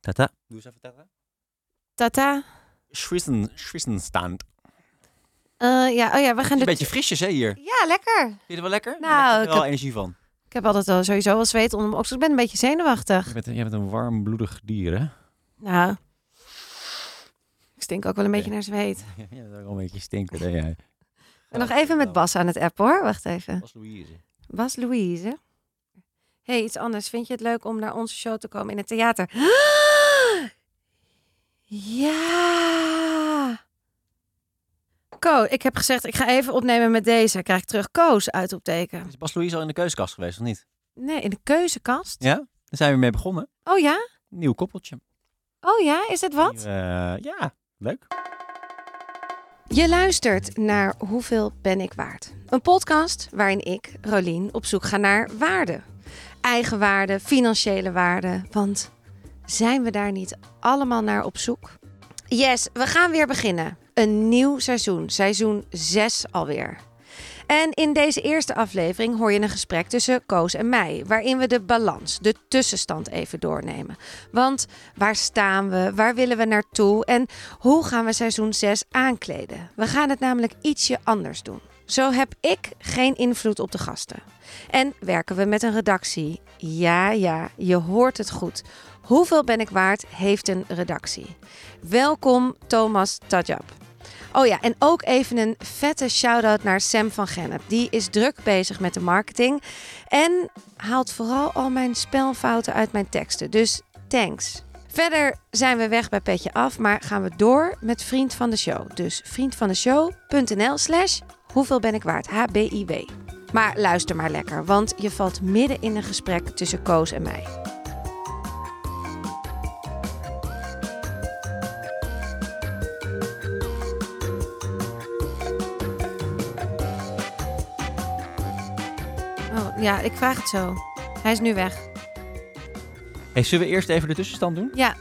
Tata. Doe eens even tata. Tata. Schwissen, Schwissenstand. Eh, ja, oh ja, we gaan een beetje frisjes hè hier. Vind Ja, lekker. je het wel lekker? Nou, Daar heb je ik wel heb- energie van. Ik heb altijd al sowieso wel zweet onder mijn oksels. Ik ben een beetje zenuwachtig. Je bent, jij bent een warmbloedig dier hè? Nou, ik stink ook wel een beetje naar zweet. Ja, dat is wel een beetje stinken hè jij. En nog even met Bas aan het app hoor. Wacht even. Bas Louise. Bas Louise. hey, iets anders. Vind je het leuk om naar onze show te komen in het theater? Ja. Ko, ik heb gezegd, ik ga even opnemen met deze. Krijg ik terug Koos uit opteken. Is Bas Louise al in de keuskast geweest of niet? Nee, in de keuzekast. Ja? Daar zijn we mee begonnen. Oh ja? Nieuw koppeltje. Oh ja, is het wat? Nieuw, eh, ja, leuk. Je luistert naar Hoeveel ben ik waard? Een podcast waarin ik, Rolien, op zoek ga naar waarde. Eigenwaarde, financiële waarde. Want zijn we daar niet allemaal naar op zoek? Yes, we gaan weer beginnen. Een nieuw seizoen, seizoen 6 alweer. En in deze eerste aflevering hoor je een gesprek tussen Koos en mij, waarin we de balans, de tussenstand even doornemen. Want waar staan we? Waar willen we naartoe? En hoe gaan we seizoen 6 aankleden? We gaan het namelijk ietsje anders doen. Zo heb ik geen invloed op de gasten. En werken we met een redactie? Ja, ja, je hoort het goed. Hoeveel ben ik waard heeft een redactie. Welkom Thomas Tajab. Oh ja, en ook even een vette shout-out naar Sam van Gennep. Die is druk bezig met de marketing en haalt vooral al mijn spelfouten uit mijn teksten. Dus thanks. Verder zijn we weg bij Petje Af, maar gaan we door met Vriend van de Show. Dus vriendvandeshow.nl slash hoeveel ben ik waard, HBIW. Maar luister maar lekker, want je valt midden in een gesprek tussen Koos en mij. Oh, ja, ik vraag het zo. Hij is nu weg. Hey, zullen we eerst even de tussenstand doen? Ja,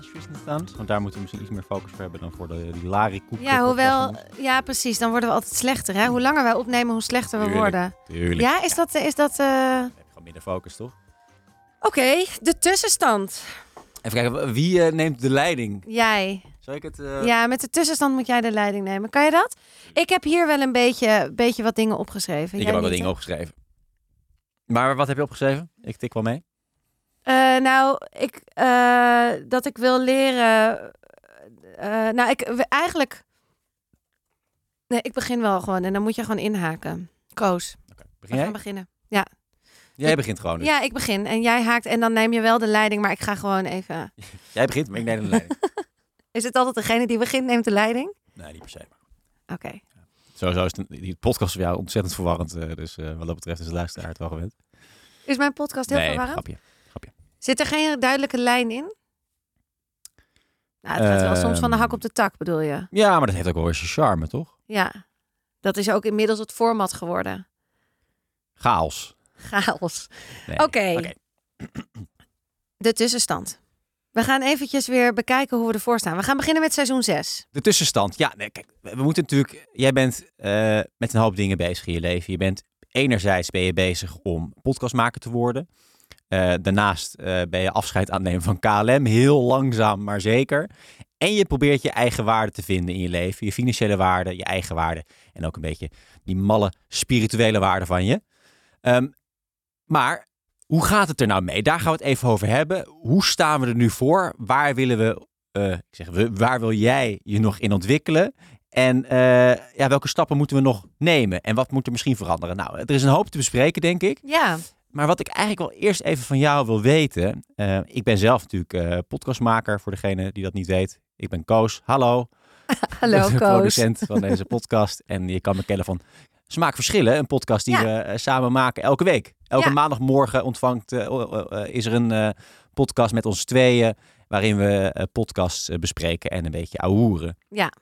Schwissenstand? Want daar moeten we misschien iets meer focus voor hebben dan voor de die Lari Koek. ja hoewel... Ja, precies. Dan worden we altijd slechter, hè? Hoe langer wij opnemen, hoe slechter we Tuurlijk. worden. Tuurlijk. Ja, is dat... Is dat eh, heb je gewoon minder focus, toch? Oké, de tussenstand. Even kijken, wie eh, neemt de leiding? Jij. Zal ik het... eh, Ja, met de tussenstand moet jij de leiding nemen. Kan je dat? Ik heb hier wel een beetje, beetje wat dingen opgeschreven. Ik Jij heb ook wat dingen opgeschreven. Maar wat heb je opgeschreven? Ik tik wel mee. Eh, nou, ik, eh, dat ik wil leren. eh, nou, ik eigenlijk. Nee, ik begin wel gewoon en dan moet je gewoon inhaken. Koos, Begin we jij? gaan beginnen. Jij begint gewoon. dus. Ja, ik begin en jij haakt en dan neem je wel de leiding, maar ik ga gewoon even. Jij begint, maar ik neem de leiding. Is het altijd degene die begint neemt de leiding? nee, niet per se. Oké. Sowieso is het, die podcast voor jou ontzettend verwarrend. eh, dus eh, wat dat betreft is de luisteraar het wel gewend. Is mijn podcast heel nee, verwarrend? grapje. Zit er geen duidelijke lijn in? Nou, het gaat wel soms van de hak Ehm. op de tak, bedoel je? Ja, maar dat heeft ook wel eens zijn charme, toch? Ja. Dat is ook inmiddels het format geworden. Chaos. Chaos. Nee. Oké. De tussenstand. We gaan eventjes weer bekijken hoe we ervoor staan. We gaan beginnen met seizoen 6. De tussenstand. Ja, nee, kijk, we moeten natuurlijk. Jij bent eh, met een hoop dingen bezig in je leven. Je bent enerzijds ben je bezig om podcastmaker te worden. Eh, daarnaast eh, ben je afscheid aan het nemen van KLM. Heel langzaam, maar zeker. En je probeert je eigen waarde te vinden in je leven. Je financiële waarde, je eigen waarde. En ook een beetje die malle spirituele waarde van je. Ehm, maar hoe gaat het er nou mee? Daar gaan we het even over hebben. Hoe staan we er nu voor? Waar willen we eh, ik zeg, we- waar wil jij je nog in ontwikkelen? En eh, ja, welke stappen moeten we nog nemen? En wat moet er misschien veranderen? Nou, er is een hoop te bespreken, denk ik. Ja. Maar wat ik eigenlijk wel eerst even van jou wil weten. eh, ik ben zelf natuurlijk podcastmaker, voor degene die dat niet weet. Ik ben Koos. Hallo. Hallo de Koos. producent van deze podcast. En je kan me kennen van Smaakverschillen, een podcast die Ja. we samen maken elke week. Elke Ja. maandagmorgen ontvangt, eh, eh, is er een eh, podcast met ons tweeën, waarin we podcasts bespreken en een beetje ahoeren. Ja.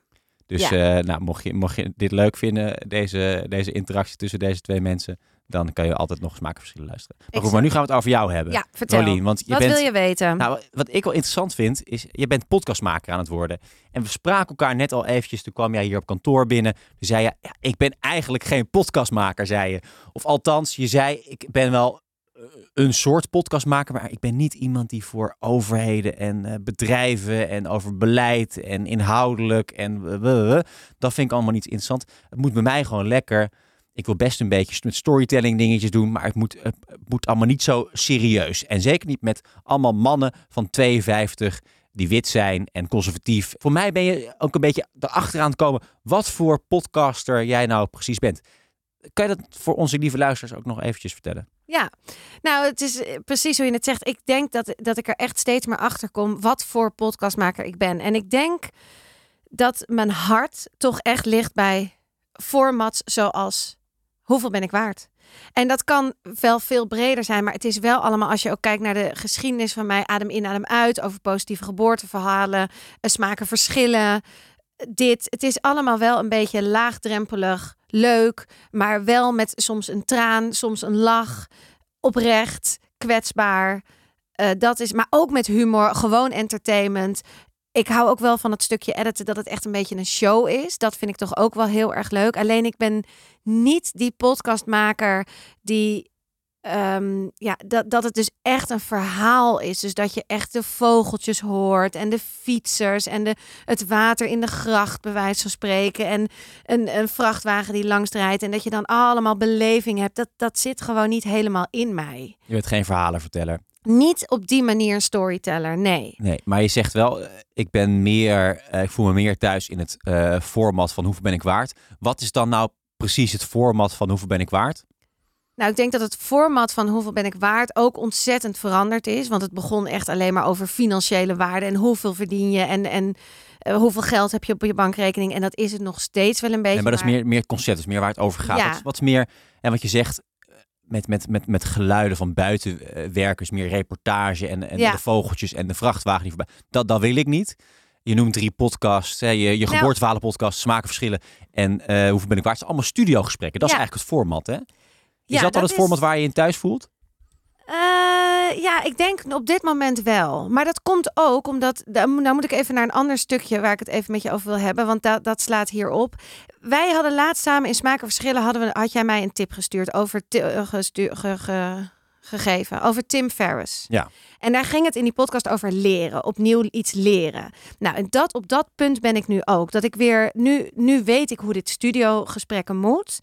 Dus nou, mocht, je, mocht je dit leuk vinden, deze, deze interactie tussen deze twee mensen, dan kan je altijd nog Smaakverschillen luisteren. Maar, goed, maar nu gaan we het over jou hebben. Ja, vertel. Rolien, want je Wat bent wil je weten? nou, wat ik wel interessant vind, is je bent podcastmaker aan het worden. En we spraken elkaar net al eventjes, toen kwam jij hier op kantoor binnen. Toen zei je, ja, ik ben eigenlijk geen podcastmaker, zei je. Of althans, je zei, ik ben wel een soort podcast maken, maar ik ben niet iemand die voor overheden en uh, bedrijven en over beleid en inhoudelijk en dat vind ik allemaal niet interessant. Het moet bij mij gewoon lekker. Ik wil best een beetje met storytelling dingetjes doen, maar het moet, het moet allemaal niet zo serieus. En zeker niet met allemaal mannen van 52 die wit zijn en conservatief. Voor mij ben je ook een beetje erachteraan komen wat voor podcaster jij nou precies bent. Kan je dat voor onze lieve luisteraars ook nog eventjes vertellen? Ja, nou, het is eh, precies hoe je het zegt. Ik denk dat, dat ik er echt steeds meer achter kom wat voor podcastmaker ik ben. En ik denk dat mijn hart toch echt ligt bij formats zoals hoeveel ben ik waard? En dat kan wel veel breder zijn, maar het is wel allemaal, als je ook kijkt naar de geschiedenis van mij, adem in, adem uit, over positieve geboorteverhalen, eh, smaken verschillen. Dit, het is allemaal wel een beetje laagdrempelig, leuk, maar wel met soms een traan, soms een lach, oprecht, kwetsbaar. Uh, dat is, maar ook met humor, gewoon entertainment ik hou ook wel van het stukje editen dat het echt een beetje een show is. Dat vind ik toch ook wel heel erg leuk. Alleen ik ben niet die podcastmaker die. Ehm, ja, dat, dat het dus echt een verhaal is. Dus dat je echt de vogeltjes hoort en de fietsers en de, het water in de gracht, bij wijze van spreken. En een, een vrachtwagen die langs rijdt. En dat je dan allemaal beleving hebt. Dat, dat zit gewoon niet helemaal in mij. Je bent geen verhalenverteller niet op die manier een storyteller, nee. Nee, maar je zegt wel, eh, ik ben meer, eh, ik voel me meer thuis in het uh, format van hoeveel ben ik waard. Wat is dan nou precies het format van hoeveel ben ik waard? Nou, ik denk dat het format van hoeveel ben ik waard ook ontzettend veranderd is. Want het begon echt alleen maar over financiële waarde en hoeveel verdien je en, en hoeveel geld heb je op je bankrekening. En dat is het nog steeds wel een beetje. Nee, maar dat is meer, meer het concept, is meer waar het over gaat. Ja. Wat, wat meer, en wat je zegt, met, met, met, met geluiden van buitenwerkers, meer reportage en, en de vogeltjes en de vrachtwagen die voorbij. Dat, dat wil ik niet. Je noemt drie podcasts, hè, je, je nou, podcast, smaken verschillen en uh, hoeveel ben ik waard. Allemaal studiogesprekken. Dat is eigenlijk het format, hè? Is ja, dat dan het format waar je in thuis voelt? Uh, ja, ik denk op dit moment wel. Maar dat komt ook omdat. Nou moet ik even naar een ander stukje waar ik het even met je over wil hebben. Want dat, dat slaat hierop. Wij hadden laatst samen in Smaken Verschillen. Hadden we, had jij mij een tip gestuurd over. Ge, ge, gegeven over Tim Ferriss. Ja. En daar ging het in die podcast over leren, opnieuw iets leren. Nou, en dat op dat punt ben ik nu ook. Dat ik weer nu, nu weet ik hoe dit studio gesprekken moet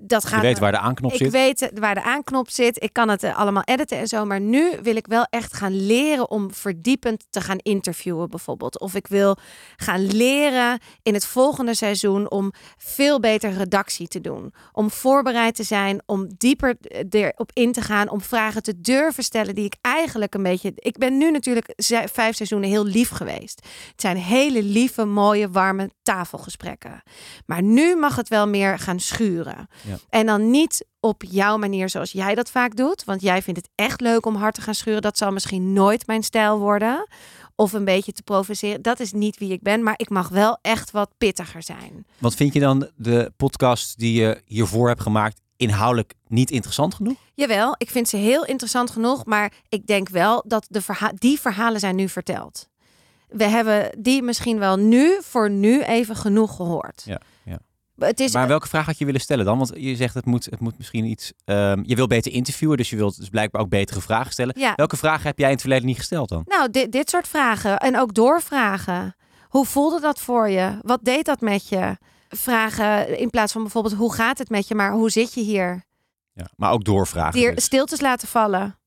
dat gaat. Je weet waar de aanknop ik zit. Ik weet waar de aanknop zit. Ik kan het eh, allemaal editen en zo. Maar nu wil ik wel echt gaan leren om verdiepend te gaan interviewen, bijvoorbeeld. Of ik wil gaan leren in het volgende seizoen om veel beter redactie te doen. Om voorbereid te zijn, om dieper erop in te gaan, om vragen te durven stellen die ik eigenlijk een beetje. Ik ben nu natuurlijk vijf seizoenen heel lief geweest. Het zijn hele lieve, mooie, warme tafelgesprekken. Maar nu mag het wel meer gaan schuren. Ja. En dan niet op jouw manier zoals jij dat vaak doet. Want jij vindt het echt leuk om hard te gaan schuren. Dat zal misschien nooit mijn stijl worden. Of een beetje te provoceren. Dat is niet wie ik ben. Maar ik mag wel echt wat pittiger zijn. Wat vind je dan de podcast die je hiervoor hebt gemaakt inhoudelijk niet interessant genoeg? Jawel, ik vind ze heel interessant genoeg. Maar ik denk wel dat de verha die verhalen zijn nu verteld. We hebben die misschien wel nu voor nu even genoeg gehoord. Ja, ja. Het is, maar welke vraag had je willen stellen dan? Want je zegt het moet, het moet misschien iets. Um, je wil beter interviewen, dus je wilt dus blijkbaar ook betere vragen stellen. Ja. Welke vragen heb jij in het verleden niet gesteld dan? Nou, dit, dit soort vragen. En ook doorvragen. Hoe voelde dat voor je? Wat deed dat met je? Vragen in plaats van bijvoorbeeld hoe gaat het met je, maar hoe zit je hier? Ja, maar ook doorvragen. Hier dus. stiltes laten vallen.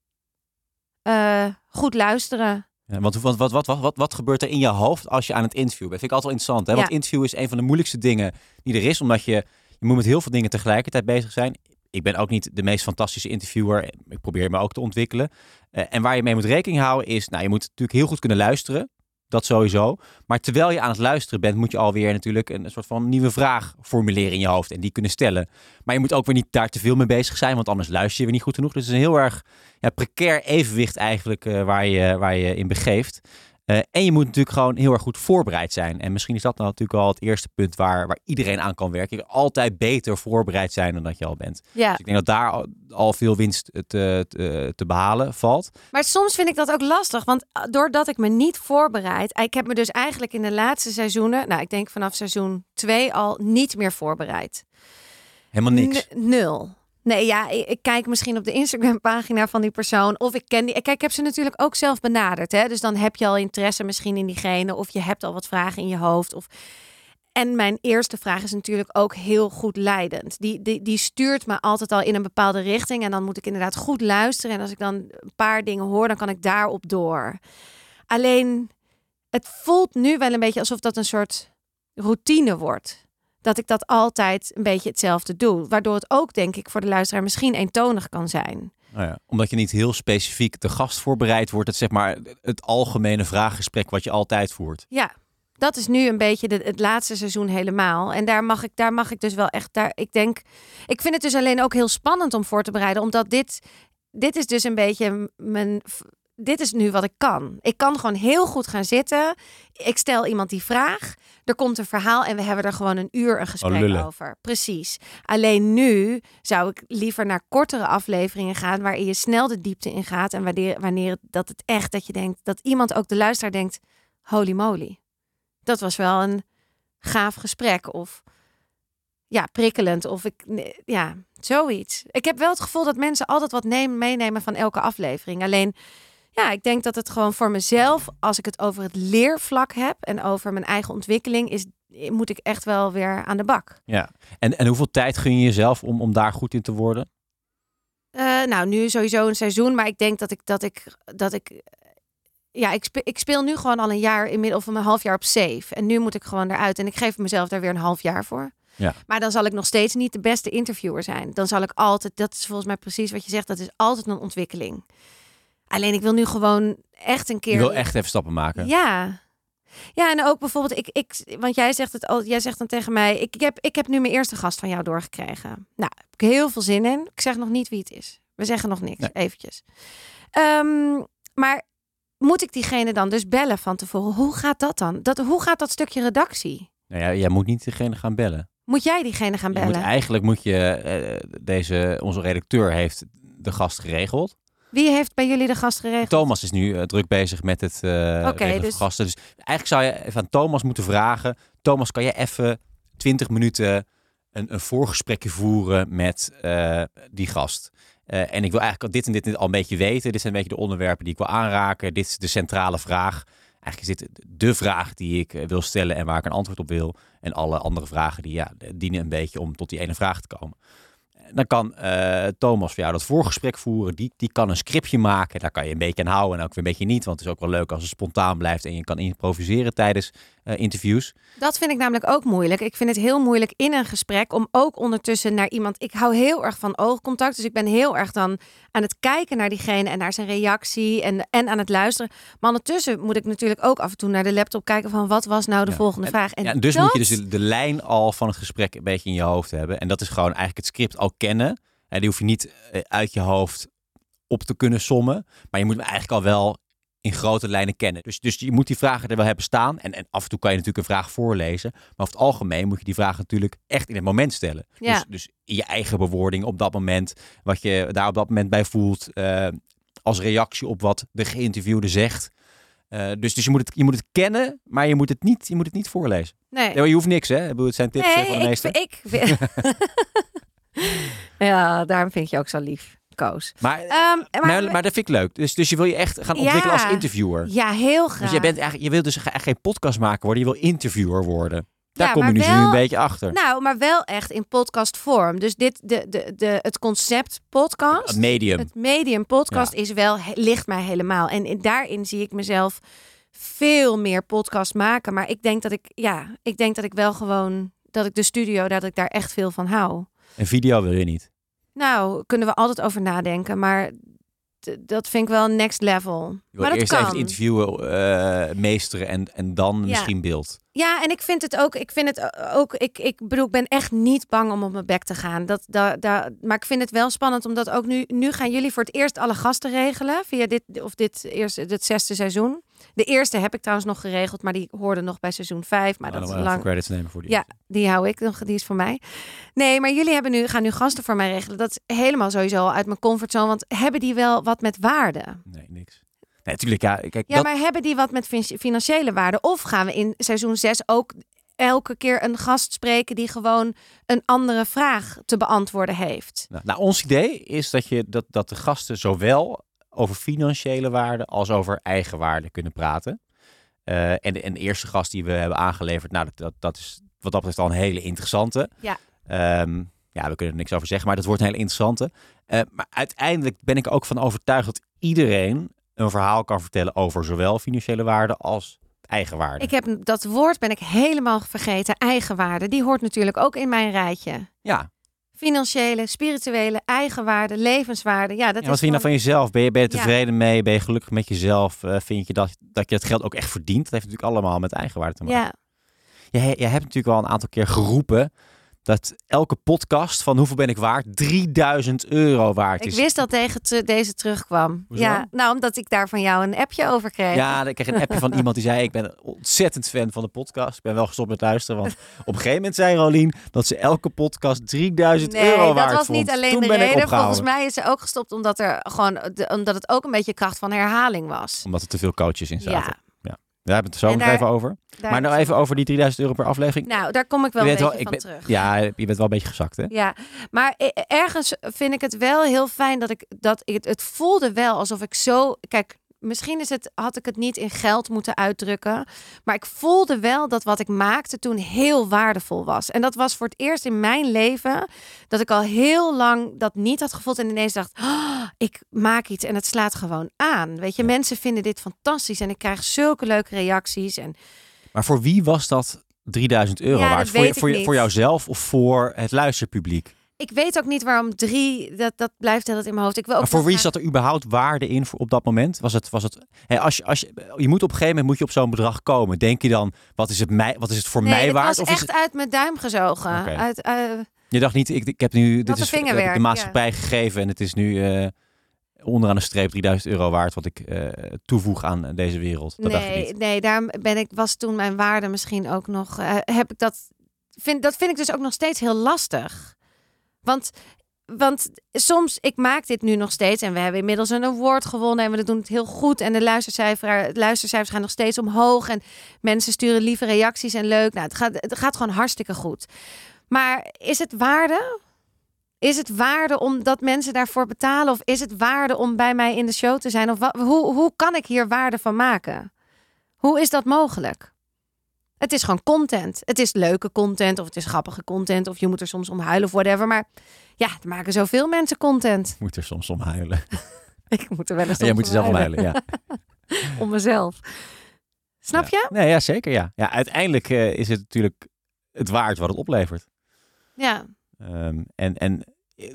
Uh, goed luisteren. Ja, want wat, wat, wat, wat, wat, gebeurt er in je hoofd als je aan het interviewen bent? Vind ik altijd wel interessant. Hè? Want interview is een van de moeilijkste dingen die er is. Omdat je, je moet met heel veel dingen tegelijkertijd bezig zijn. Ik ben ook niet de meest fantastische interviewer. Ik probeer me ook te ontwikkelen. Uh, en waar je mee moet rekening houden is... Nou, je moet natuurlijk heel goed kunnen luisteren. Dat sowieso. Maar terwijl je aan het luisteren bent, moet je alweer natuurlijk een soort van nieuwe vraag formuleren in je hoofd en die kunnen stellen. Maar je moet ook weer niet daar te veel mee bezig zijn, want anders luister je weer niet goed genoeg. Dus het is een heel erg ja, precair evenwicht eigenlijk uh, waar, je, waar je in begeeft. Uh, en je moet natuurlijk gewoon heel erg goed voorbereid zijn. En misschien is dat nou natuurlijk al het eerste punt waar, waar iedereen aan kan werken. Altijd beter voorbereid zijn dan dat je al bent. Ja. Dus ik denk dat daar al, al veel winst te, te, te, behalen valt. Maar soms vind ik dat ook lastig. Want eh, doordat ik me niet voorbereid. Ik heb me dus eigenlijk in de laatste seizoenen. Nou, ik denk vanaf seizoen 2 al niet meer voorbereid. Helemaal niks. nul. Nee, ja, ik, kijk misschien op de Instagram-pagina van die persoon. Of ik ken die. Kijk, ik heb ze natuurlijk ook zelf benaderd. Hè? Dus dan heb je al interesse misschien in diegene. Of je hebt al wat vragen in je hoofd. Of... En mijn eerste vraag is natuurlijk ook heel goed leidend. Die, die, die stuurt me altijd al in een bepaalde richting. En dan moet ik inderdaad goed luisteren. En als ik dan een paar dingen hoor, dan kan ik daarop door. Alleen, het voelt nu wel een beetje alsof dat een soort routine wordt dat ik dat altijd een beetje hetzelfde doe. Waardoor het ook, denk ik, voor de luisteraar misschien eentonig kan zijn. Nou ja, omdat je niet heel specifiek de gast voorbereid wordt. Het zeg maar het algemene vraaggesprek wat je altijd voert. Ja, dat is nu een beetje de, het laatste seizoen helemaal. En daar mag ik, daar mag ik dus wel echt. Daar, ik denk, ik vind het dus alleen ook heel spannend om voor te bereiden, omdat dit, dit is dus een beetje mijn dit is nu wat ik kan. Ik kan gewoon heel goed gaan zitten. Ik stel iemand die vraag. Er komt een verhaal en we hebben er gewoon een uur een oh, gesprek over. Precies. Alleen nu zou ik liever naar kortere afleveringen gaan waarin je snel de diepte in gaat en wanneer, wanneer dat het echt dat je denkt dat iemand ook de luisteraar denkt: holy moly, dat was wel een gaaf gesprek of ja prikkelend of ik ja zoiets. Ik heb wel het gevoel dat mensen altijd wat nemen, meenemen van elke aflevering. Alleen ja, ik denk dat het gewoon voor mezelf, als ik het over het leervlak heb en over mijn eigen ontwikkeling, is, moet ik echt wel weer aan de bak. Ja, en, en hoeveel tijd gun je jezelf om, om daar goed in te worden? Uh, nou, nu sowieso een seizoen, maar ik denk dat ik dat ik dat ik ja, ik speel, ik speel nu gewoon al een jaar inmiddels of een half jaar op safe. En nu moet ik gewoon eruit en ik geef mezelf daar weer een half jaar voor. Ja. Maar dan zal ik nog steeds niet de beste interviewer zijn. Dan zal ik altijd, dat is volgens mij precies wat je zegt, dat is altijd een ontwikkeling. Alleen ik wil nu gewoon echt een keer. Je wil echt even stappen maken. Ja. Ja, en ook bijvoorbeeld, ik, ik, want jij zegt het al, jij zegt dan tegen mij, ik, ik, heb, ik heb nu mijn eerste gast van jou doorgekregen. Nou, heb ik heel veel zin in. Ik zeg nog niet wie het is. We zeggen nog niks, eventjes. Um, maar moet ik diegene dan dus bellen van tevoren? Hoe gaat dat dan? Dat, hoe gaat dat stukje redactie? Nou ja, jij moet niet diegene gaan bellen. Moet jij diegene gaan bellen? Moet, eigenlijk moet je, uh, deze, onze redacteur heeft de gast geregeld. Wie heeft bij jullie de gast geregeld? Thomas is nu uh, druk bezig met het uh, okay, dus... gasten. Dus eigenlijk zou je even aan Thomas moeten vragen. Thomas, kan je even 20 minuten een, een voorgesprekje voeren met uh, die gast? en ik wil eigenlijk dit en dit, dit al een beetje weten. Dit zijn een beetje de onderwerpen die ik wil aanraken. Dit is de centrale vraag. Eigenlijk is dit de vraag die ik wil stellen en waar ik een antwoord op wil. En alle andere vragen die ja, dienen een beetje om tot die ene vraag te komen dan kan uh, Thomas voor jou dat voorgesprek voeren. Die, die kan een scriptje maken. Daar kan je een beetje aan houden en ook weer een beetje niet. Want het is ook wel leuk als het spontaan blijft en je kan improviseren tijdens uh, interviews. Dat vind ik namelijk ook moeilijk. Ik vind het heel moeilijk in een gesprek om ook ondertussen naar iemand. Ik hou heel erg van oogcontact. Dus ik ben heel erg dan aan het kijken naar diegene en naar zijn reactie en, en aan het luisteren. Maar ondertussen moet ik natuurlijk ook af en toe naar de laptop kijken van wat was nou de volgende vraag. En ja, dus moet je dus de, de, lijn al van het gesprek een beetje in je hoofd hebben. En dat is gewoon eigenlijk het script al kennen. En die hoef je niet eh, uit je hoofd op te kunnen sommen. Maar je moet hem eigenlijk al wel in grote lijnen kennen. Dus, dus je moet die vragen er wel hebben staan. En, en af en toe kan je natuurlijk een vraag voorlezen. Maar over het algemeen moet je die vraag natuurlijk echt in het moment stellen. Ja. Dus, dus in je eigen bewoording op dat moment. Wat je daar op dat moment bij voelt. Uh, als reactie op wat de geïnterviewde zegt. Uh, dus dus je, moet het, je moet het kennen, maar je moet het niet, je moet het niet voorlezen. Nee. je hoeft niks, hè? Het zijn tips nee, van de meeste. Ik, ik ja, daarom vind je ook zo lief. Maar, um, maar, maar, dat vind ik leuk. Dus, dus je wil je echt gaan ontwikkelen als interviewer. Ja, heel graag. Dus je, bent eigenlijk, je wilt dus echt geen podcast maken worden. Je wil interviewer worden. Daar kom je nu, een beetje achter. Nou, maar wel echt in podcastvorm. Dus dit, de, de, de, het concept podcast. Het medium. Het medium podcast is wel, ligt mij helemaal. En daarin zie ik mezelf veel meer podcast maken. Maar ik denk dat ik, ja, ik denk dat ik wel gewoon, dat ik de studio, dat ik daar echt veel van hou. En video wil je niet? Nou, kunnen we altijd over nadenken. Maar dat vind ik wel next level. maar dat eerst kan. even interviewen, uh, meesteren en, en dan misschien beeld. Ja, en ik vind het ook, ik vind het ook, ik, ik bedoel, ik ben echt niet bang om op mijn bek te gaan. Dat, dat, dat, maar ik vind het wel spannend, omdat ook nu, nu gaan jullie voor het eerst alle gasten regelen via dit, of dit eerste, dit zesde seizoen. De eerste heb ik trouwens nog geregeld, maar die hoorde nog bij seizoen 5. Maar dat is lang. credits nemen voor die. Ja, die hou ik nog. Die is voor mij. Nee, maar jullie hebben nu, gaan nu gasten voor mij regelen. Dat is helemaal sowieso uit mijn comfortzone. Want hebben die wel wat met waarde? Nee, niks. Nee, natuurlijk. Ja, kijk, ja maar hebben die wat met financiële waarde? Of gaan we in seizoen 6 ook elke keer een gast spreken die gewoon een andere vraag te beantwoorden heeft. Nou, nou, ons idee is dat, je, dat, dat de gasten zowel over financiële waarden als over eigen waarden kunnen praten. Uh, en, de, en de eerste gast die we hebben aangeleverd, nou, dat, dat, dat is wat dat betreft al een hele interessante. Ja. Um, ja, we kunnen er niks over zeggen, maar dat wordt een hele interessante. Uh, maar uiteindelijk ben ik ook van overtuigd dat iedereen een verhaal kan vertellen over zowel financiële waarden als eigenwaarde. Ik heb dat woord ben ik helemaal vergeten. Eigenwaarde. Die hoort natuurlijk ook in mijn rijtje. Ja. Financiële, spirituele, eigenwaarde, levenswaarde. Ja, dat ja, wat vind je nou van jezelf? Ben je, ben je tevreden mee? Ben je gelukkig met jezelf? Uh, vind je dat, dat je het geld ook echt verdient? Dat heeft natuurlijk allemaal met eigenwaarde te maken. Ja. Je, je hebt natuurlijk al een aantal keer geroepen dat elke podcast van hoeveel ben ik waard 3000 euro waard is. Ik wist dat tegen deze terugkwam. Ja, nou omdat ik daar van jou een appje over kreeg. Ja, ik kreeg een appje van iemand die zei ik ben ontzettend fan van de podcast. Ik ben wel gestopt met luisteren, want op een gegeven moment zei Rolien dat ze elke podcast 3000 nee, euro waard dat was vond. niet alleen Toen de ben ik reden. Volgens mij is ze ook gestopt omdat er gewoon de, omdat het ook een beetje kracht van herhaling was. Omdat er te veel coaches in zaten. Ja. Daar hebben we het zo nog even over. Maar nou even over die 3000 euro per aflevering. Nou, daar kom ik wel Je een beetje wel- van ben- terug. Ja, je bent wel een beetje gezakt, hè? Ja, maar e- ergens vind ik het wel heel fijn dat ik dat ik, het voelde wel alsof ik zo. Kijk, misschien is het, had ik het niet in geld moeten uitdrukken. Maar ik voelde wel dat wat ik maakte toen heel waardevol was. En dat was voor het eerst in mijn leven dat ik al heel lang dat niet had gevoeld. En ineens dacht, "Oh, ik maak iets en het slaat gewoon aan. Weet je, mensen vinden dit fantastisch. En ik krijg zulke leuke reacties. En Maar voor wie was dat 3000 euro Ja, waard? Voor, je- voor, je- voor jouzelf of voor het luisterpubliek? Ik weet ook niet waarom drie, dat, dat blijft altijd in mijn hoofd. Ik wil ook Maar voor wie zat er überhaupt waarde in voor, op dat moment? Was het, was het, hè, als je, als je, je moet op een gegeven moment moet je op zo'n bedrag komen. Denk je dan, wat is het, mij, wat is het voor Nee, mij het waard? was Of is echt het, uit mijn duim gezogen. Uit, eh, je dacht niet, ik, ik heb nu, dit is heb de maatschappij gegeven en het is nu eh, onderaan de streep 3000 euro waard wat ik eh, toevoeg aan deze wereld. Dat dacht je nee, niet. nee, daar ben ik, was toen mijn waarde misschien ook nog. heb ik dat, vind, dat vind ik dus ook nog steeds heel lastig. Want, want soms, ik maak dit nu nog steeds en we hebben inmiddels een award gewonnen en we doen het heel goed. En de luistercijfer, de luistercijfers gaan nog steeds omhoog en mensen sturen lieve reacties en leuk. Nou, het gaat, het gaat gewoon hartstikke goed. Maar is het waarde? Is het waarde omdat mensen daarvoor betalen? Of is het waarde om bij mij in de show te zijn? Of wat, hoe, hoe kan ik hier waarde van maken? Hoe is dat mogelijk? Het is gewoon content. Het is leuke content of het is grappige content of je moet er soms om huilen of whatever. Maar ja, er maken zoveel mensen content. Moet er soms om huilen. Ik moet er wel eens Jij om moet er zelf om huilen, ja. Om mezelf. Snap je? Nee, ja, zeker, ja. Ja, uiteindelijk eh, is het natuurlijk het waard wat het oplevert. Ja. Ehm, en, en eh,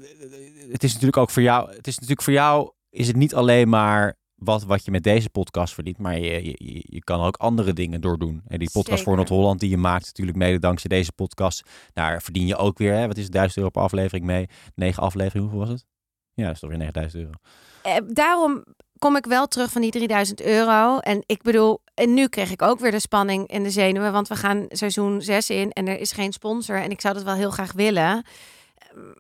het is natuurlijk ook voor jou, het is natuurlijk voor jou, is het niet alleen maar wat, wat je met deze podcast verdient, maar je, je, je- kan er ook andere dingen door doen. En die podcast voor. Noord-Holland die je maakt, natuurlijk mede dankzij deze podcast, daar verdien je ook weer, hè, wat is het, 1000 euro per aflevering mee? Negen afleveringen, hoeveel was het? Ja, dat is toch weer 9000 euro. Eh, daarom kom ik wel terug van die 3000 euro. En ik bedoel, en nu kreeg ik ook weer de spanning en de zenuwen. Want we gaan seizoen 6 in en er is geen sponsor. En ik zou dat wel heel graag willen.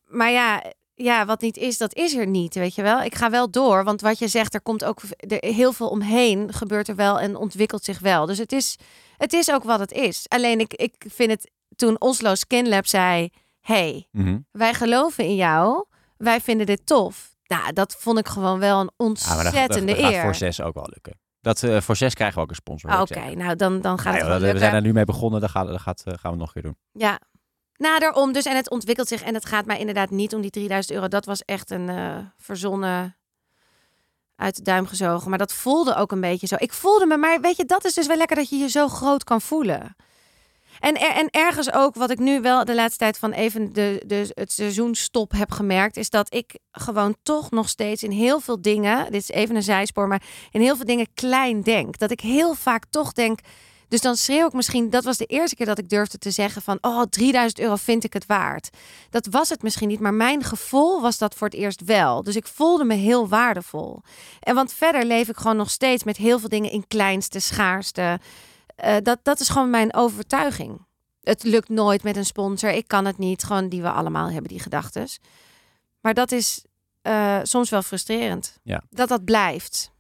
Maar ja, ja, wat niet is, dat is er niet, weet je wel. Ik ga wel door, want wat je zegt, er komt ook er heel veel omheen. Gebeurt er wel en ontwikkelt zich wel. Dus het is, het is ook wat het is. Alleen ik, ik vind het, toen Oslo Skin Lab zei... hey, Mhm. wij geloven in jou. Wij vinden dit tof. Nou, dat vond ik gewoon wel een Ja, maar dat, dat, ontzettende dat gaat eer. voor zes ook wel lukken. Dat, eh, voor zes krijgen we ook een sponsor. Ah, Oké, nou dan, dan gaat Ja, het we zijn er nu mee begonnen, dat, gaat, dat gaat, eh, gaan we nog een keer doen. Ja. Daarom dus. En het ontwikkelt zich. En het gaat mij inderdaad niet om die 3000 euro. Dat was echt een eh, verzonnen uit de duim gezogen. Maar dat voelde ook een beetje zo. Ik voelde me, maar weet je, dat is dus wel lekker dat je je zo groot kan voelen. En, en ergens ook, wat ik nu wel de laatste tijd van even de, de, het seizoenstop heb gemerkt, is dat ik gewoon toch nog steeds in heel veel dingen, dit is even een zijspoor, maar in heel veel dingen klein denk. Dat ik heel vaak toch denk, dus dan schreeuw ik misschien, dat was de eerste keer dat ik durfde te zeggen van, oh, 3000 euro vind ik het waard. Dat was het misschien niet, maar mijn gevoel was dat voor het eerst wel. Dus ik voelde me heel waardevol. En want verder leef ik gewoon nog steeds met heel veel dingen in kleinste, schaarste. Eh, dat, dat is gewoon mijn overtuiging. Het lukt nooit met een sponsor. Ik kan het niet. Gewoon die we allemaal hebben, die gedachtes. Maar dat is eh, soms wel frustrerend. Ja. Dat dat blijft.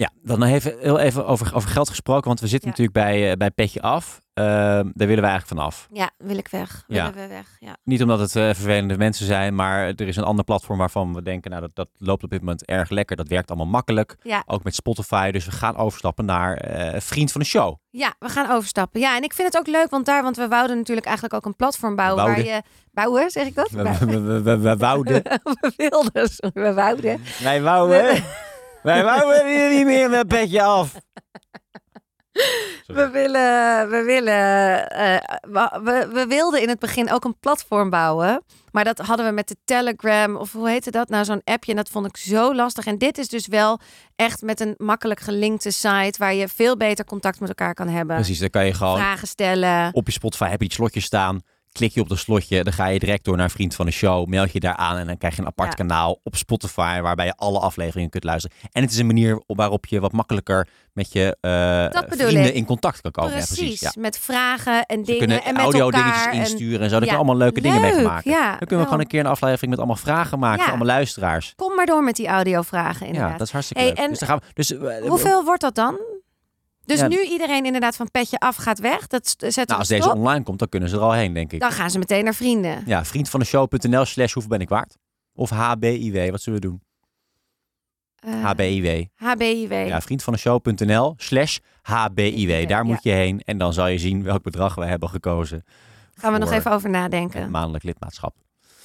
Ja, dan even, heel even over, over geld gesproken, want we zitten Ja. natuurlijk bij, eh, bij Petje Af. Ehm, daar willen we eigenlijk vanaf. Ja, wil ik weg. Ja. Willen we weg. Ja. Niet omdat het eh, vervelende mensen zijn, maar er is een ander platform waarvan we denken, nou dat, dat loopt op dit moment erg lekker. Dat werkt allemaal makkelijk. Ja. Ook met Spotify. Dus we gaan overstappen naar eh, Vriend van de Show. ja, we gaan overstappen. Ja, en ik vind het ook leuk, want daar, want we wouden natuurlijk eigenlijk ook een platform bouwen Wouden. waar je bouwen, zeg ik dat? We, we, we, we- wouden. we wilden, we wouden. Wij wouden. Wij wouden hier niet meer met Petje Af. Sorry. We willen, we willen, eh, we, we, wilden in het begin ook een platform bouwen. Maar dat hadden we met de Telegram, of hoe heette dat nou, zo'n appje. En dat vond ik zo lastig. En dit is dus wel echt met een makkelijk gelinkte site waar je veel beter contact met elkaar kan hebben. Precies, dan kan je gewoon Vragen stellen. op je Spotify heb je die slotjes staan. Klik je op dat slotje, dan ga je direct door naar Vriend van de Show. Meld je daar aan en dan krijg je een apart Ja. kanaal op Spotify waarbij je alle afleveringen kunt luisteren. En het is een manier waarop je wat makkelijker met je bedoel vrienden ik. in contact kan komen. Ja, precies, ja. met vragen en We dingen kunnen en met audio dingetjes en- insturen en zo. Ja, kunnen we allemaal leuke dingen mee maken. ja, dan kunnen we gewoon een keer een aflevering met allemaal vragen maken voor allemaal luisteraars. Kom maar door met die audiovragen inderdaad. Ja, dat is hartstikke Hey, leuk. en dus dan gaan we, dus, eh, Hoeveel wordt dat dan? Dus Ja. nu iedereen inderdaad van petje af gaat weg. Dat zetten nou, als deze online komt, dan kunnen ze er al heen, denk ik. Dan gaan ze meteen naar vrienden. Ja, vriendvandeshow.nl slash hoeveel ben ik waard? Of HBIW, wat zullen we doen? Eh, HBIW. HBIW. Ja, vriendvandeshow.nl slash HBIW. Daar moet je heen en dan zal je zien welk bedrag we hebben gekozen. Gaan we nog even over nadenken. maandelijk lidmaatschap.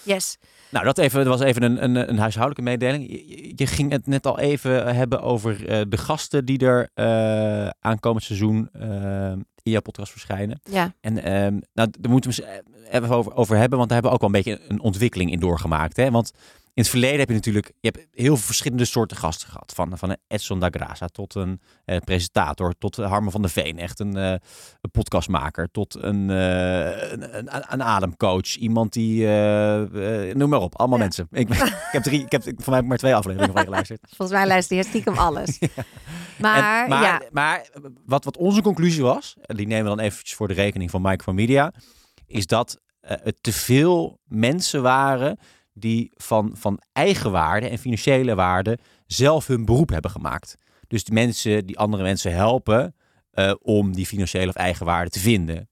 Yes. Nou, dat, even, dat was even een, een, een huishoudelijke mededeling. Je, ging het net al even hebben over eh, de gasten die er eh aankomend seizoen eh, in jouw podcast verschijnen. Ja. En ehm, nou, daar moeten we even over, over hebben, want daar hebben we ook wel een beetje een ontwikkeling in doorgemaakt. Hè? Want in het verleden heb je natuurlijk je hebt heel veel verschillende soorten gasten gehad. Van, van een Edson da Graça tot een eh, presentator, tot Harmen van der Veen, echt een, eh, een podcastmaker, tot een, eh, een, een, een ademcoach. Iemand die, noem maar op, allemaal Ja. mensen. Ik, ik heb drie, ik heb voor mij heb ik maar twee afleveringen van je geluisterd. Volgens mij luister je stiekem alles. Maar, maar, ja, maar wat, wat onze conclusie was, en die nemen we dan eventjes voor de rekening van Micromedia, is dat het te veel mensen waren die van, van eigen waarde en financiële waarde zelf hun beroep hebben gemaakt. Dus die mensen die andere mensen helpen eh, om die financiële of eigen waarde te vinden.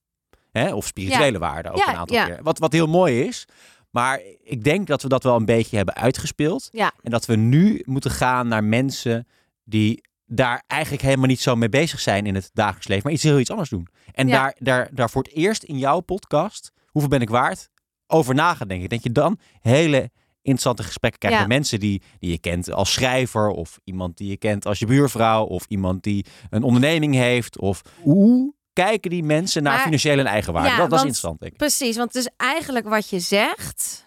Hè? Of spirituele waarde ook Ja, een aantal ja. keer. Wat, wat heel mooi is. Maar ik denk dat we dat wel een beetje hebben uitgespeeld. En dat we nu moeten gaan naar mensen die daar eigenlijk helemaal niet zo mee bezig zijn in het dagelijks leven, maar iets heel iets anders doen. En daar, daar, daar voor het eerst in jouw podcast, hoeveel ben ik waard, over na gaan denken. Dat je dan hele interessante gesprekken krijgt Ja. met mensen die, die je kent als schrijver, of iemand die je kent als je buurvrouw, of iemand die een onderneming heeft. Of hoe kijken die mensen naar Maar- financiële en eigenwaarde? Ja, dat, dat is want- interessant, denk ik. precies. Want dus eigenlijk wat je zegt...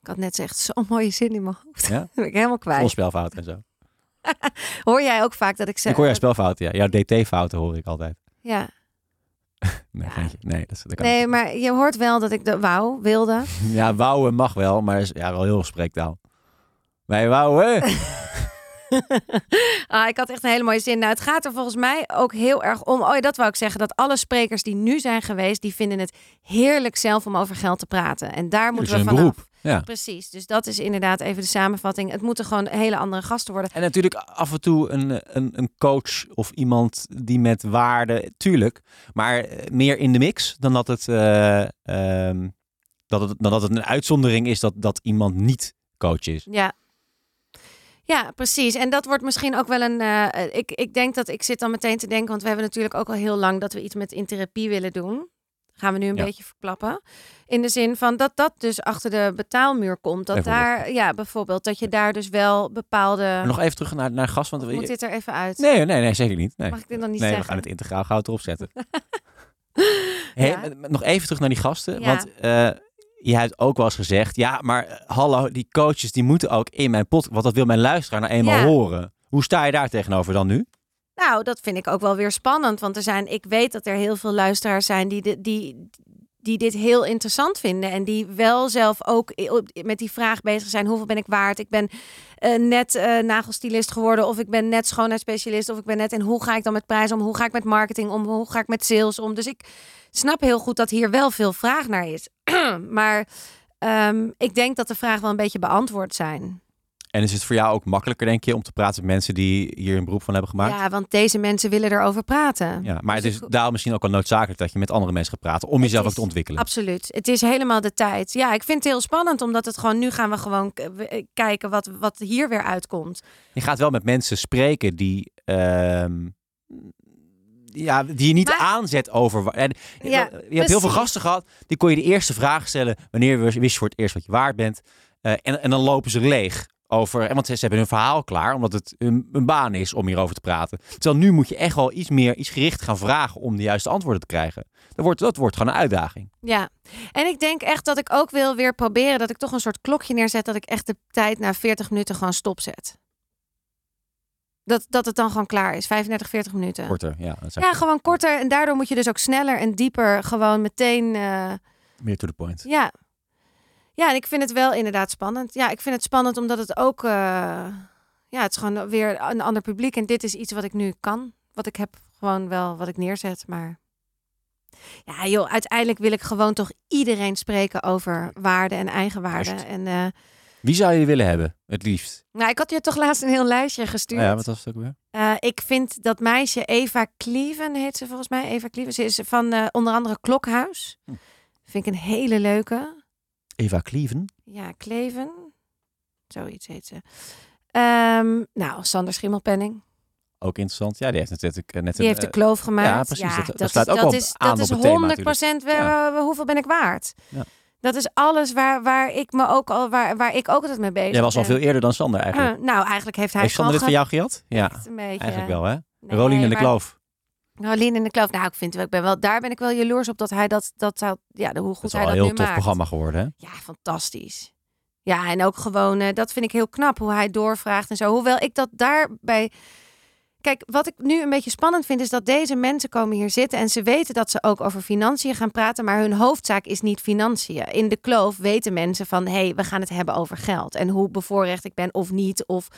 Ik had net gezegd, zo'n mooie zin in mijn hoofd. Ja? Ben ik helemaal Vol kwijt. spelfouten en zo. Hoor jij ook vaak dat ik zeg... Ik hoor jouw spelfouten, ja. Jouw DT-fouten hoor ik altijd. Ja. Nee, Ja. nee dat, dat kan Nee, niet. maar je hoort wel dat ik de wou, wilde. Ja, wouwen mag wel, maar is ja, wel heel spreektaal. Wij wouwen. ah, ik had echt een hele mooie zin. Nou, het gaat er volgens mij ook heel erg om. Oh, ja, dat wou ik zeggen. Dat alle sprekers die nu zijn geweest, die vinden het heerlijk zelf om over geld te praten. En daar moeten we vanaf. beroep. Ja. Precies. Dus dat is inderdaad even de samenvatting. Het moeten gewoon hele andere gasten worden. En natuurlijk af en toe een, een, een coach of iemand die met waarde, tuurlijk, maar eh, meer in de mix dan dat het, eh, ehm, dat het, dan dat het een uitzondering is dat, dat iemand niet coach is. Ja. Ja, precies. En dat wordt misschien ook wel een. eh, ik, ik denk dat ik zit dan meteen te denken, want we hebben natuurlijk ook al heel lang dat we iets met in therapie willen doen. Gaan we nu een Ja. beetje verklappen. In de zin van dat dat dus achter de betaalmuur komt. Dat daar, ja, bijvoorbeeld, dat je daar dus wel bepaalde. Maar nog even terug naar, naar gast, want we, Moet dit er even uit? nee, nee, nee, zeker niet. Nee, Mag ik dit dan niet nee we zeggen? gaan het integraal goud erop zetten. Hey, Ja. m- Nog even terug naar die gasten, Ja. want eh je hebt ook wel eens gezegd, ja, maar hallo, die coaches die moeten ook in mijn pot, want dat wil mijn luisteraar nou eenmaal horen. Hoe sta je daar tegenover dan nu? Nou, dat vind ik ook wel weer spannend. Want er zijn, ik weet dat er heel veel luisteraars zijn die, die, die dit heel interessant vinden. En die wel zelf ook met die vraag bezig zijn. Hoeveel ben ik waard? Ik ben eh, net eh nagelstilist geworden. Of ik ben net schoonheidsspecialist. Of ik ben net... En hoe ga ik dan met prijs om? Hoe ga ik met marketing om? Hoe ga ik met sales om? Dus ik snap heel goed dat hier wel veel vraag naar is. maar ehm, ik denk dat de vragen wel een beetje beantwoord zijn. En is het voor jou ook makkelijker, denk je, om te praten met mensen die hier een beroep van hebben gemaakt? Ja, want deze mensen willen erover praten. Ja, maar het Dus is ik- daarom misschien ook wel noodzakelijk dat je met andere mensen gaat praten om jezelf is ook te ontwikkelen. Absoluut. Het is helemaal de tijd. Ja, ik vind het heel spannend, omdat het gewoon nu gaan we gewoon we- kijken wat, wat hier weer uitkomt. Je gaat wel met mensen spreken die, ehm, ja, die je niet Maar- aanzet over. En, Ja, je hebt heel veel gasten gehad, die kon je de eerste vraag stellen wanneer wist wist je voor het eerst wat je waard bent. Eh, en, en dan lopen ze leeg over, en want ze, ze hebben hun verhaal klaar, omdat het een, een baan is om hierover te praten. Terwijl nu moet je echt wel iets meer, iets gericht gaan vragen om de juiste antwoorden te krijgen. Dat wordt, dat wordt gewoon een uitdaging. Ja, en ik denk echt dat ik ook wil weer proberen dat ik toch een soort klokje neerzet dat ik echt de tijd na 40 minuten gewoon stopzet. Dat, dat het dan gewoon klaar is, 35, 40 minuten. Korter, ja. Ja, gewoon korter. En daardoor moet je dus ook sneller en dieper gewoon meteen. eh, meer to the point. ja. Ja, en ik vind het wel inderdaad spannend. Ja, ik vind het spannend omdat het ook. eh, ja, het is gewoon weer een ander publiek. En dit is iets wat ik nu kan. Wat ik heb gewoon wel wat ik neerzet. Maar. Ja, joh, uiteindelijk wil ik gewoon toch iedereen spreken over waarde en eigenwaarde. Juist. En eh, Wie zou je willen hebben, het liefst? nou, ik had je toch laatst een heel lijstje gestuurd. Ja, wat was het ook weer? Eh, ik vind dat meisje Eva Cleven, heet ze volgens mij. Eva Cleven. Ze is van onder andere Klokhuis. Hm. Vind ik een hele leuke. Eva Cleven. Ja, Kleven. Zoiets heet ze. Ehm, nou, Sander Schimmelpenning. Ook interessant. Ja, die heeft natuurlijk eh, net Die een, heeft de eh, kloof gemaakt. ja, precies. Dat- dat sluit ook dat is, aan dat op is het thema 100% waar, waar- hoeveel ben ik waard? Ja. Dat is alles waar, waar ik me ook al waar, waar ik ook altijd mee bezig Jij was al ben. veel eerder dan Sander eigenlijk. Eh, nou, eigenlijk heeft hij heeft Sander dit van jou gehad? Ja, echt een beetje. eigenlijk wel hè? Nee, Rolien in de maar- kloof. Rolien in de kloof. Nou, ik vind wel, ik ben wel, daar ben ik wel jaloers op dat hij dat, dat zou, ja, hoe Dat goed is hij dat een heel nu tof maakt. programma geworden hè? Ja, fantastisch. Ja, en ook gewoon, eh, dat vind ik heel knap hoe hij doorvraagt en zo. Hoewel ik dat daarbij. Kijk, wat ik nu een beetje spannend vind, is dat deze mensen komen hier zitten en ze weten dat ze ook over financiën gaan praten, maar hun hoofdzaak is niet financiën. In de kloof weten mensen van, hé, hey, we gaan het hebben over geld en hoe bevoorrecht ik ben of niet. Of...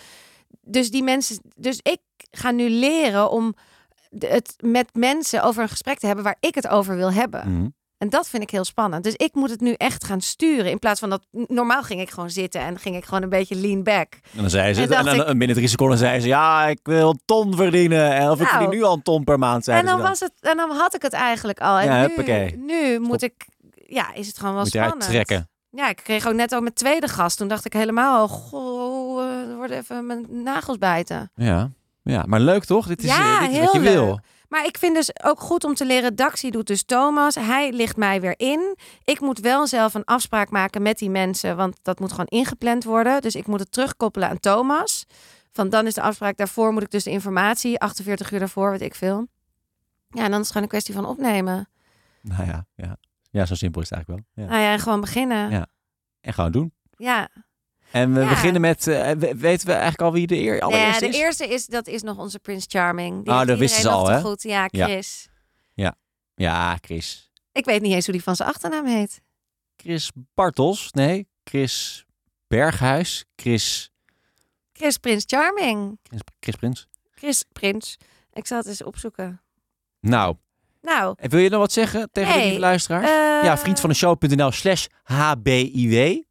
Dus die mensen, dus ik ga nu leren om het met mensen over een gesprek te hebben waar ik het over wil hebben. Mhm. En dat vind ik heel spannend. Dus ik moet het nu echt gaan sturen. In plaats van dat. Normaal ging ik gewoon zitten en ging ik gewoon een beetje lean back. En dan zei ze, En dan, binnen drie seconden zei ze, ja, ik wil een ton verdienen. En Of ik Nou. verdien nu al een ton per maand, en dan was het. En dan had ik het eigenlijk al. En Ja, nu, huppakee. nu moet ik. Ja, is het gewoon wel Moet spannend. trekken. Ja, ik kreeg ook net ook mijn tweede gast. Toen dacht ik helemaal, oh, goh, eh, er worden even mijn nagels bijten. Ja. Ja, maar leuk toch? Dit is, Ja, eh, dit is wat je leuk. wil. Maar ik vind dus ook goed om te leren. Daxi doet dus Thomas. Hij ligt mij weer in. Ik moet wel zelf een afspraak maken met die mensen. Want dat moet gewoon ingepland worden. Dus ik moet het terugkoppelen aan Thomas. Van dan is de afspraak. Daarvoor moet ik dus de informatie. 48 uur daarvoor, weet ik veel. Ja, en dan is het gewoon een kwestie van opnemen. Nou ja, ja. ja, zo simpel is het eigenlijk wel. Ja. Nou ja, en gewoon beginnen. Ja. En gewoon doen. Ja. En we Ja. beginnen met, eh, we- weten we eigenlijk al wie de eer, Nee, allereerste de is? eerste is, dat is nog onze Prins Charming. Die Oh, dat wisten ze al, hè? Goed. Ja, Ja. Chris. Ja, Chris. Ik weet niet eens hoe die van zijn achternaam heet. Chris Bartels, nee. Chris Berghuis. Chris, Chris Prins Charming. Chris, Chris Prins. Chris Prins. Ik zal het eens opzoeken. Nou, Nou, en wil je nog wat zeggen tegen de lieve luisteraar? eh, ja, vriend van de show.nl slash HBIW.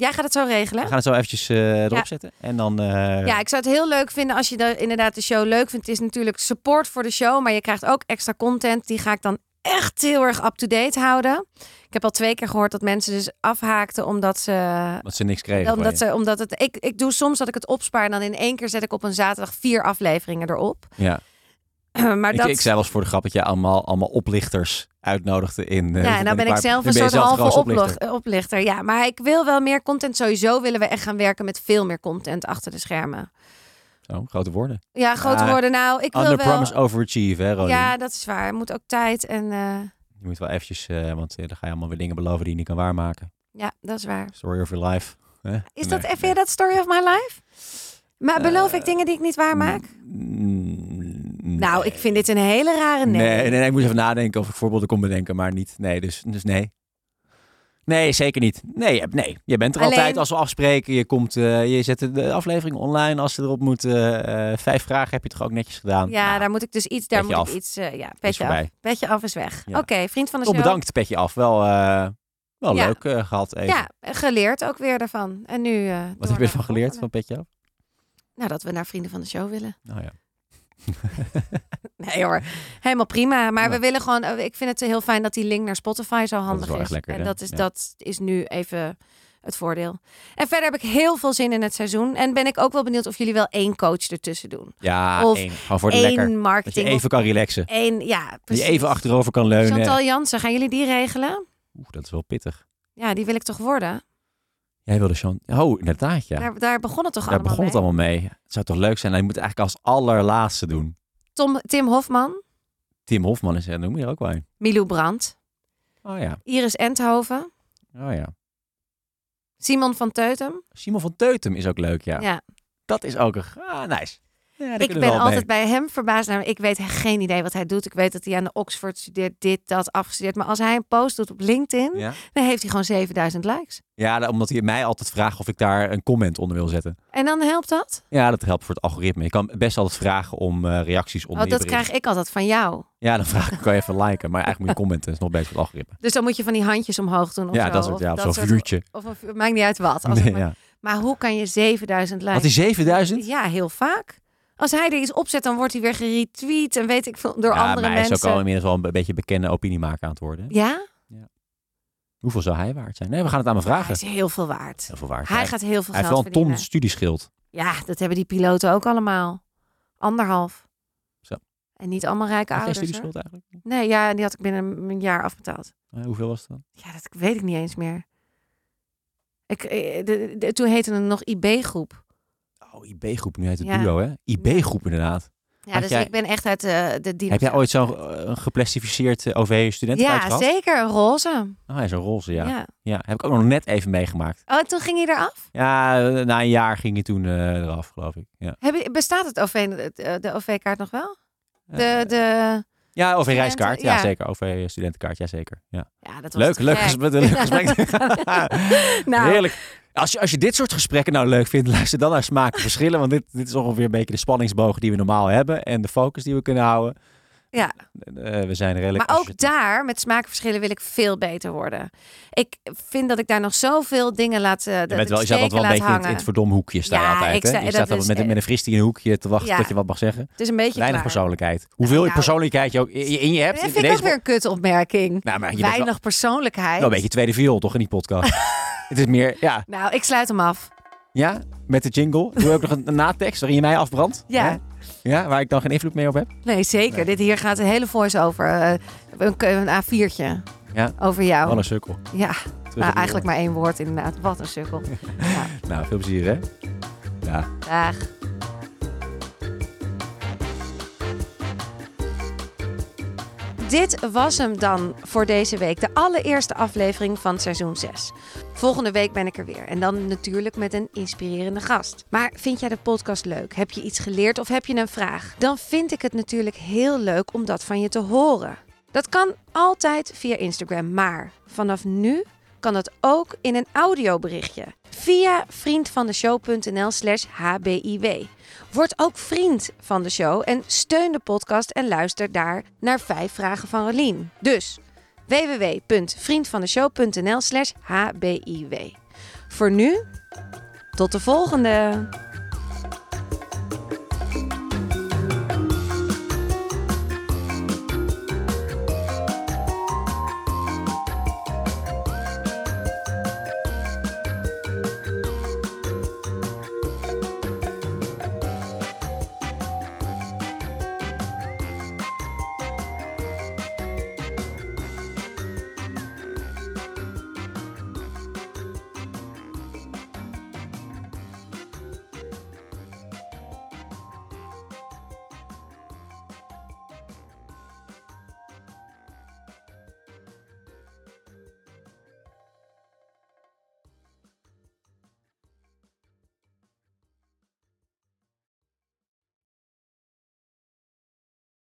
Jij gaat het zo regelen? We gaan het zo eventjes eh, erop Ja. zetten. En dan... eh, Ja, ik zou het heel leuk vinden als je de, inderdaad de show leuk vindt. Het is natuurlijk support voor de show, maar je krijgt ook extra content. Die ga ik dan echt heel erg up-to-date houden. Ik heb al twee keer gehoord dat mensen dus afhaakten omdat ze... Dat ze niks kregen Omdat ze, omdat het, ik, ik doe soms dat ik het opspaar en dan in één keer zet ik op een zaterdag vier afleveringen erop. Ja. maar Ik, dat, ik eens voor de grap dat je allemaal, allemaal oplichters uitnodigde in... eh, ja, en dan ben ik zelf een soort halve oplichter. oplichter. Ja, maar ik wil wel meer content. Sowieso willen we echt gaan werken met veel meer content achter de schermen. Zo, grote woorden. Ja, grote Ja, woorden. Nou, ik wil wel... promise, overachieve, hè, Rolien? Ja, dat is waar. Moet ook tijd en... eh, Je moet wel eventjes, eh, want dan ga je allemaal weer dingen beloven die je niet kan waarmaken. ja, dat is waar. Story of your life. hè? Is Nee, dat, nee. je dat story of my life? Maar beloof ik dingen die ik niet waarmaak? Mm, Nou, ik vind dit een hele rare nee. Nee, nee, nee, ik moet even nadenken of ik voorbeelden kon bedenken, maar niet. Nee, dus, dus nee. Nee, zeker niet. Nee, je- nee. je bent er Alleen- altijd als we afspreken. Je, komt, eh, je zet de- aflevering online als ze erop moeten. Eh, vijf vragen heb je toch ook netjes gedaan. Ja, Nou, daar moet ik dus iets... Daar Petje moet af. ik iets... eh, ja, petje af. Petje af is weg. Ja. Oké, vriend van de Toch show. bedankt, petje af. Wel, eh, Wel Ja. leuk eh, gehad even. Ja, geleerd ook weer daarvan. En nu. eh, Wat heb je ervan geleerd van Petje Af? Nou, dat we naar vrienden van de show willen. Nou ja. Nee hoor, helemaal prima. Maar Ja. we willen gewoon. eh, Ik vind het heel fijn dat die link naar Spotify zo handig wel is. echt lekker, en dat is, Ja. dat is nu even het voordeel. En verder heb ik heel veel zin in het seizoen. En ben ik ook wel benieuwd of jullie wel één coach ertussen doen. Ja, Of één. Gewoon voor de lekker. Eén Dat marketing. je even kan relaxen. één, ja, Dat precies. je even achterover kan leunen. Chantal Jansen, gaan jullie die regelen? Oeh, dat is wel pittig. Ja, die wil ik toch worden? Jij wilde Chan... Oh, inderdaad, ja. Daar, daar begon het toch Daar allemaal begon het mee? allemaal mee. Het zou toch leuk zijn? Hij moet het eigenlijk als allerlaatste doen. Tom, Tim Hofman, Tim Hofman is er, noem je er ook wel een. Milou Brandt, Oh ja, Iris Enthoven, oh ja. Simon van Teutem. Simon van Teutem is ook leuk, ja. Ja. Dat is ook een... Ah, nice. Ja, Ik ben altijd bij hem verbaasd. naar. Ik weet geen idee wat hij doet. Ik weet dat hij aan de Oxford studeert, dit, dat, afgestudeerd. Maar als hij een post doet op LinkedIn, Ja, dan heeft hij gewoon 7000 likes. ja da- omdat hij mij altijd vraagt of ik daar een comment onder wil zetten. En dan helpt dat? Ja, dat helpt voor het algoritme. Je kan best altijd vragen om eh, reacties onder Oh, dat krijg ik altijd van jou. Ja, dan vraag ik, kan je even liken. Maar eigenlijk moet je commenten. Dat is nog best voor het algoritme. Dus dan moet je van die handjes omhoog doen of Ja, zo. dat soort, of ja, of dat zo'n vuurtje. Of vuur- maakt niet uit wat. Als Nee, maar, ja. maar hoe kan je 7000 likes? Had hij 7000? Ja, heel vaak. Als hij er iets opzet, dan wordt hij weer geretweet en weet ik veel door ja, andere maar hij is mensen. ook al inmiddels wel een beetje bekende opiniemaker aan het worden. Ja? Hoeveel zou hij waard zijn? Nee, we gaan het aan Hij vragen. is heel veel waard. Heel veel waard. Hij gaat heel veel hij heeft geld wel een ton studieschild. Ja, dat hebben die piloten ook allemaal. Anderhalf. Zo. En niet allemaal rijke Had ouders. studieschuld eigenlijk? Nee, ja, die had ik binnen een jaar afbetaald. Eh, hoeveel was het dan? Ja, dat weet ik niet eens meer. Ik, eh, de, de- toen heette het nog IB-groep. Oh, IB-groep. Nu heet het Ja. duo, hè? IB-groep inderdaad. Ja, Had dus jij- ik ben echt uit eh, de. Heb jij ooit zo'n eh, geplastificeerd eh, OV-studentenkaart Ja, gehad? zeker. Een roze. Oh, hij is een roze, ja. Ja. ja. Heb ik ook nog net even meegemaakt. Oh, toen ging hij eraf? Ja, na een jaar ging hij toen eraf, geloof ik. Ja, Heb je, bestaat het OV, de, OV-kaart nog wel? De, de, ja OV-reiskaart. Ja, ja. zeker. OV-studentenkaart, ja zeker. Ja. ja, dat was Leuk, leuk gesprek. leuk gesprek. nou, Heerlijk. Als je, als je dit soort gesprekken nou leuk vindt, luister dan naar Smaak en Verschillen. Want dit, dit is ongeveer een beetje de spanningsboog die we normaal hebben. En de focus die we kunnen houden. Ja. Eh, we zijn redelijk... Maar ook daar, met smaakverschillen, wil ik veel beter worden. Ik vind dat ik daar nog zoveel dingen laat, uh, Je, bent wel, je staat altijd wel een beetje in, het- verdomme hoekje. Sta je Ja, altijd, hè? Je staat is- met, met een fristie in een hoekje te wachten Ja. tot je wat mag zeggen. Het is een beetje Weinig klaar. persoonlijkheid. Hoeveel nou- persoonlijkheid je ook in, je hebt. Dat in vind ik deze ook weer een kutopmerking. Nou, maar je bent wel, Weinig persoonlijkheid. wel een beetje tweede viool, toch, in die podcast? het is meer, ja, Nou, ik sluit hem af. ja, met de jingle. Doe ook nog een, een natekst waarin je mij afbrandt. Ja. Hè? Ja, waar ik dan geen invloed meer op heb. Nee, zeker. Nee. Dit hier gaat een hele voice over. eh, een, een A4'tje. Ja. Over jou. Wat een sukkel. Ja, nou, eigenlijk maar één woord inderdaad. Wat een sukkel. ja, Nou, veel plezier, hè? Ja. dag. Dit was hem dan voor deze week. De allereerste aflevering van seizoen 6. Volgende week ben ik er weer. En dan natuurlijk met een inspirerende gast. Maar vind jij de podcast leuk? Heb je iets geleerd of heb je een vraag? Dan vind ik het natuurlijk heel leuk om dat van je te horen. Dat kan altijd via Instagram. Maar vanaf nu kan dat ook in een audioberichtje. Via vriendvandeshow.nl slash hbiw. Word ook vriend van de show en steun de podcast en luister daar naar vijf vragen van Rolien. Dus www.vriendvandeshow.nl slash hbiw. Voor nu, tot de volgende!